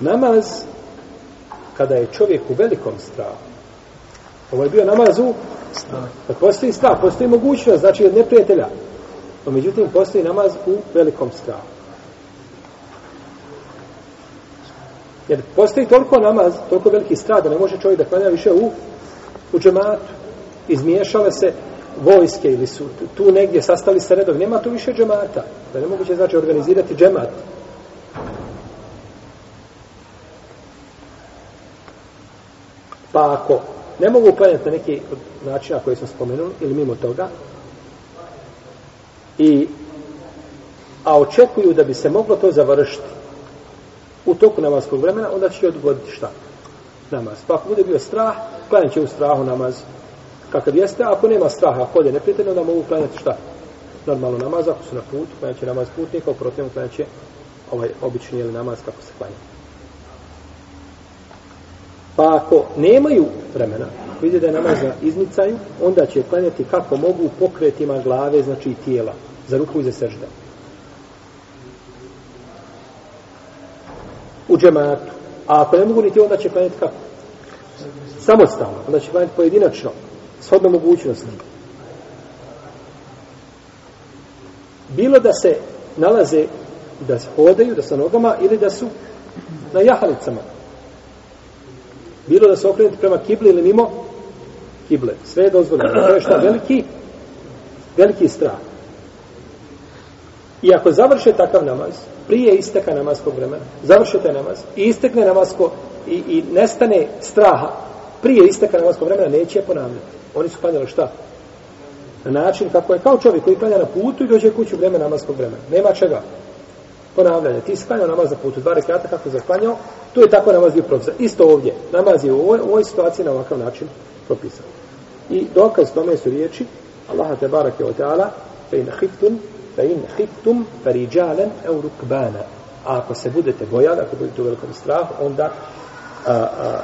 namaz kada je čovjek u velikom strahu ovo je bio namaz u strahu pa postoji strah, postoji mogućnost znači od neprijatelja no međutim postoji namaz u velikom strahu jer postoji toliko namaz toliko veliki strah da ne može čovjek da klanja više u, u džematu izmiješale se vojske ili su tu negdje sastali se redov, nema tu više džemata, da ne moguće znači organizirati džemat, Pa ako ne mogu klanjati na neki način koji sam spomenuo ili mimo toga, i, a očekuju da bi se moglo to završiti u toku namaskog vremena, onda će odgoditi šta? Namaz. Pa ako bude bio strah, klanjat će u strahu namaz kakav jeste, ako nema straha, ako je neprijatelj, onda mogu klanjati šta? Normalno namaz, ako su na put, klanjat će namaz putnika, u protivnom klanjat će ovaj obični ili namaz kako se klanjati. Pa ako nemaju vremena, ako vide da je namaz na izmicaju, onda će klanjati kako mogu pokretima glave, znači i tijela, za ruku i za sežda. U džematu. A ako ne mogu niti, onda će klanjati kako? Samostalno. Onda će klanjati pojedinačno, shodno mogućnosti. Bilo da se nalaze, da se hodaju, da su na nogama, ili da su na jahalicama. Bilo da se okrenete prema kibli ili mimo kible. Sve je dozvoljeno. To je šta veliki, veliki strah. I ako završe takav namaz, prije isteka namaskog vremena, završe taj namaz i istekne namasko i, i nestane straha, prije isteka namaskog vremena neće ponavljati. Oni su klanjali šta? Na način kako je, kao čovjek koji klanja na putu i dođe kuću vremena namaskog vremena. Nema čega ponavljanje. Ti si klanjao namaz na putu dva rekata kako se klanjao, tu je tako namaz bio propisan. Isto ovdje, namaz je u ovoj, u ovoj situaciji na ovakav način propisan. I dokaz tome su riječi Allah te barake o teala fe in hiftum fe in hiftum fe riđalem eu rukbana. A ako se budete bojali, ako budete u velikom strahu, onda a, a, a,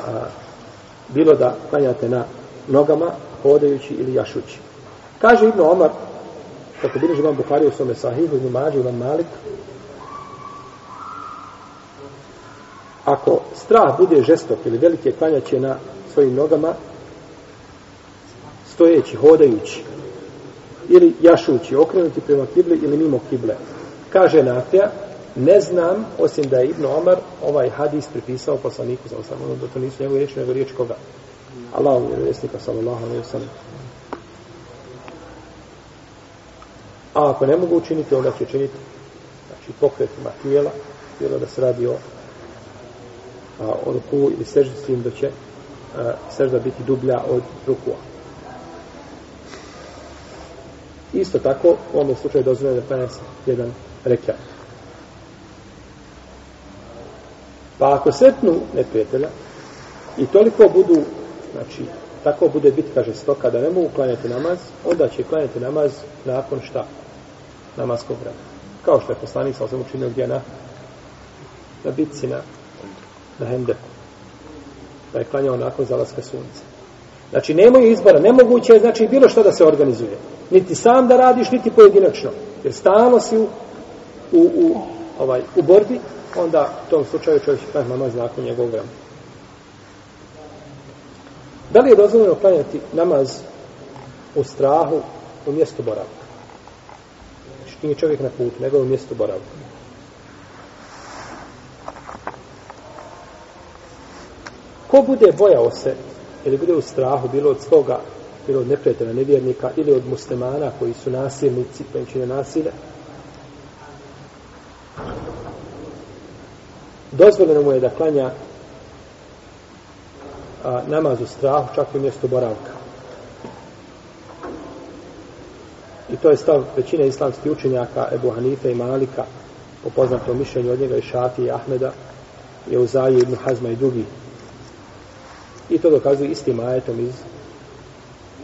bilo da klanjate na nogama, hodajući ili jašući. Kaže Ibn Omar, kako bilo živan Bukhari u svome sahihu, Ibn Mađi, Ibn Malik, strah bude žestok ili velike klanjaće na svojim nogama stojeći, hodajući ili jašući, okrenuti prema kibli ili mimo kible. Kaže Nafija, ne znam, osim da je Ibn Omar ovaj hadis pripisao poslaniku za osam, ono da to nisu njegove riječi, nego riječ koga? Allah je vjerovjesnika, sallallahu alaihi wa A ako ne mogu učiniti, onda će učiniti znači, pokretima tijela, tijela da se radi o od ruku ili sežda s tim da će sežda biti dublja od rukua. Isto tako, u ovom slučaju dozvore da klanja se jedan rekjat. Pa ako sretnu neprijatelja i toliko budu, znači, tako bude biti, kaže, stoka da ne mogu klanjati namaz, onda će klanjati namaz nakon šta? Namaskog vremena. Kao što je poslanik sa osam učinio gdje na, na bitci na na Hendeku. Pa je klanjao nakon zalaska sunca. Znači, nemaju izbora. Nemoguće je, znači, bilo što da se organizuje. Niti sam da radiš, niti pojedinačno. Jer stalo si u, u, u, ovaj, u bordi, onda u tom slučaju čovjek će klanjati namaz nakon njegovog vremena. Da li je dozvoljeno klanjati namaz u strahu u mjestu boravka? Znači, nije čovjek na putu, nego u mjestu boravka. Ko bude bojao se, ili bude u strahu, bilo od svoga, bilo od neprijatelja, nevjernika, ili od muslimana koji su nasilnici, koji čine nasile, dozvoljeno mu je da klanja a, namaz u strahu, čak i mjesto boravka. I to je stav većine islamskih učenjaka, Ebu Hanife i Malika, po poznatom mišljenju od njega i Šafije i Ahmeda, je u Zaji ibn Hazma i drugih I to dokazuju istim ajetom iz,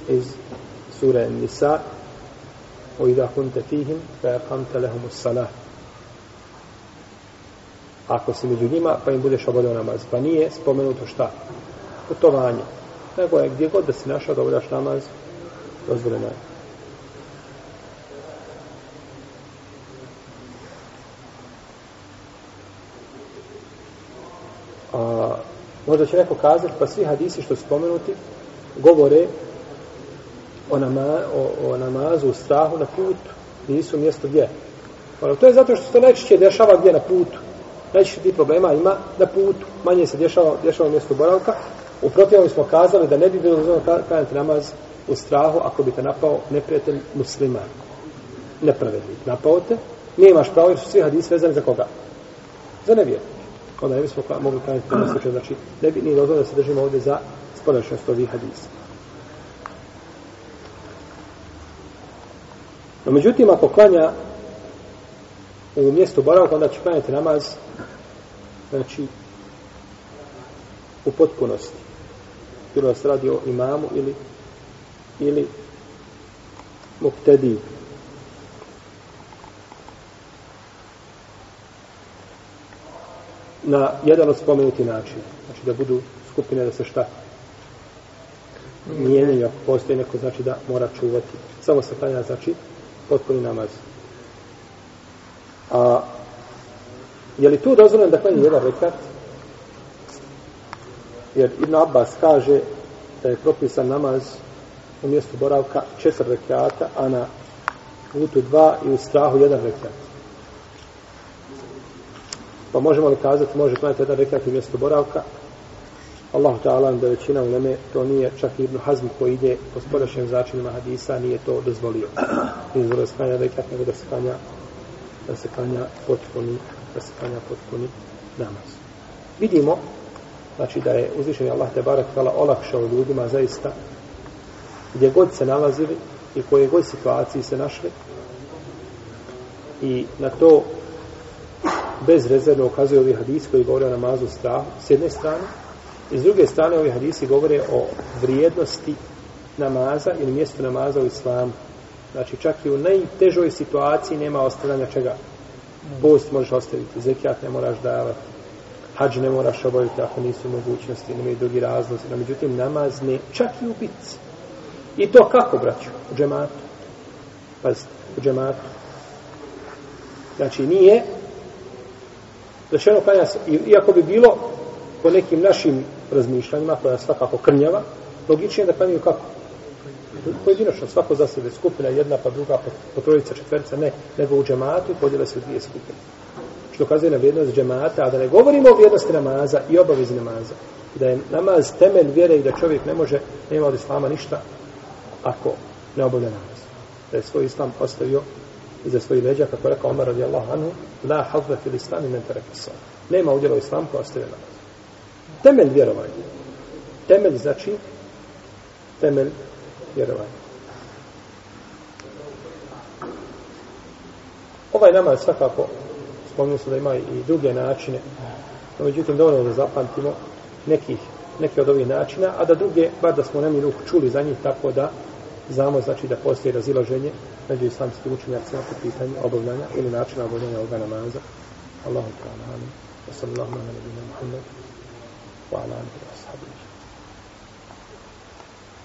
iz sura Nisa. O idha kunta tihim, fe akamta lehum salah. Ako si među njima, pa im budeš obodio namaz. Pa nije spomenuto šta? Putovanje. Nego je gdje god da si našao da obodaš namaz, dozvoljeno je. Možda će neko kazati, pa svi hadisi što spomenuti govore o, nama, o, o namazu, o strahu na putu. Nisu mjesto gdje. Ono, to je zato što se najčešće dešava gdje na putu. Najčešće ti problema ima na putu. Manje se dešava, dešava mjesto boravka. U protivom smo kazali da ne bi bilo zelo kajati namaz u strahu ako bi te napao neprijatelj muslima. Nepravedni. Napao te. Nemaš pravo jer su svi hadisi vezani za koga? Za nevjernika onda ne bismo pa mogli kraniti na slučaju. Znači, ne bi ni dozvoljeno da se držimo ovdje za sporačnost ovih hadisa. No, međutim, ako klanja u mjestu boravka, onda će klanjati namaz, znači, u potpunosti. Bilo da se radi o imamu ili, ili muktediju. na jedan od spomenuti način. Znači da budu skupine da se šta mijenjaju ako postoji neko znači da mora čuvati. Samo se klanja znači potpuni namaz. A je li tu dozvoljeno da klanja jedan rekat? Jer Ibn Abbas kaže da je propisan namaz u mjestu boravka četiri rekata, a na putu dva i u strahu jedan rekat. Pa možemo li kazati, može klanjati jedan rekat u mjesto boravka? Allahu ta'ala da većina u Leme, to nije čak i Ibn Hazm koji ide po sporešnjem začinima hadisa, nije to dozvolio. Nije zvore da se klanja rekat, nego da se klanja da se klanja potpuni da se klanja potpuni namaz. Vidimo, znači da je uzvišen Allah te barak tala olakšao ljudima zaista gdje god se nalazili i koje god situaciji se našli i na to bez rezerve ukazuje ovi hadisi koji govore o namazu strahu, s jedne strane, i s druge strane ovi hadisi govore o vrijednosti namaza ili mjestu namaza u islamu. Znači, čak i u najtežoj situaciji nema ostavljanja čega. Post možeš ostaviti, zekijat ne moraš davati, hađ ne moraš obaviti ako nisu mogućnosti, nema i drugi razlozi. No, međutim, namaz ne, čak i u pici. I to kako, braću? U džematu. Pazite, u džematu. Znači, nije Rečeno kada iako bi bilo po nekim našim razmišljanjima, koja je svakako krnjava, logično je da klanjaju kako? Pojedinačno, svako za sebe skupina, jedna pa druga, po, pa- po pa trojica, četverica, ne, nego u džematu i podjele se u dvije skupine. Što kazuje na vrijednost džemata, a da ne govorimo o vrijednosti namaza i obavezi namaza, da je namaz temelj vjere i da čovjek ne može, nema od islama ništa, ako ne obavlja namaz. Da je svoj islam postavio iza svojih leđa, kako rekao Omar radijallahu anhu, la hazve fil islam i mentere kasar. Nema udjela u islam koja ostaje namaz. Temelj vjerovanja. Temelj znači temelj vjerovanja. Ovaj namaz svakako spomnio se da ima i druge načine, no međutim dovoljno da zapamtimo nekih, neke od ovih načina, a da druge, bar da smo nemi ruh čuli za njih, tako da Znamo, znači, da postoji razilaženje među islamskim učenjacima po pitanju obavljanja ili načina obavljanja ovoga namaza. Allahu ta'ala, amin. Wa sallallahu ala nabina Muhammad. Wa ala nabina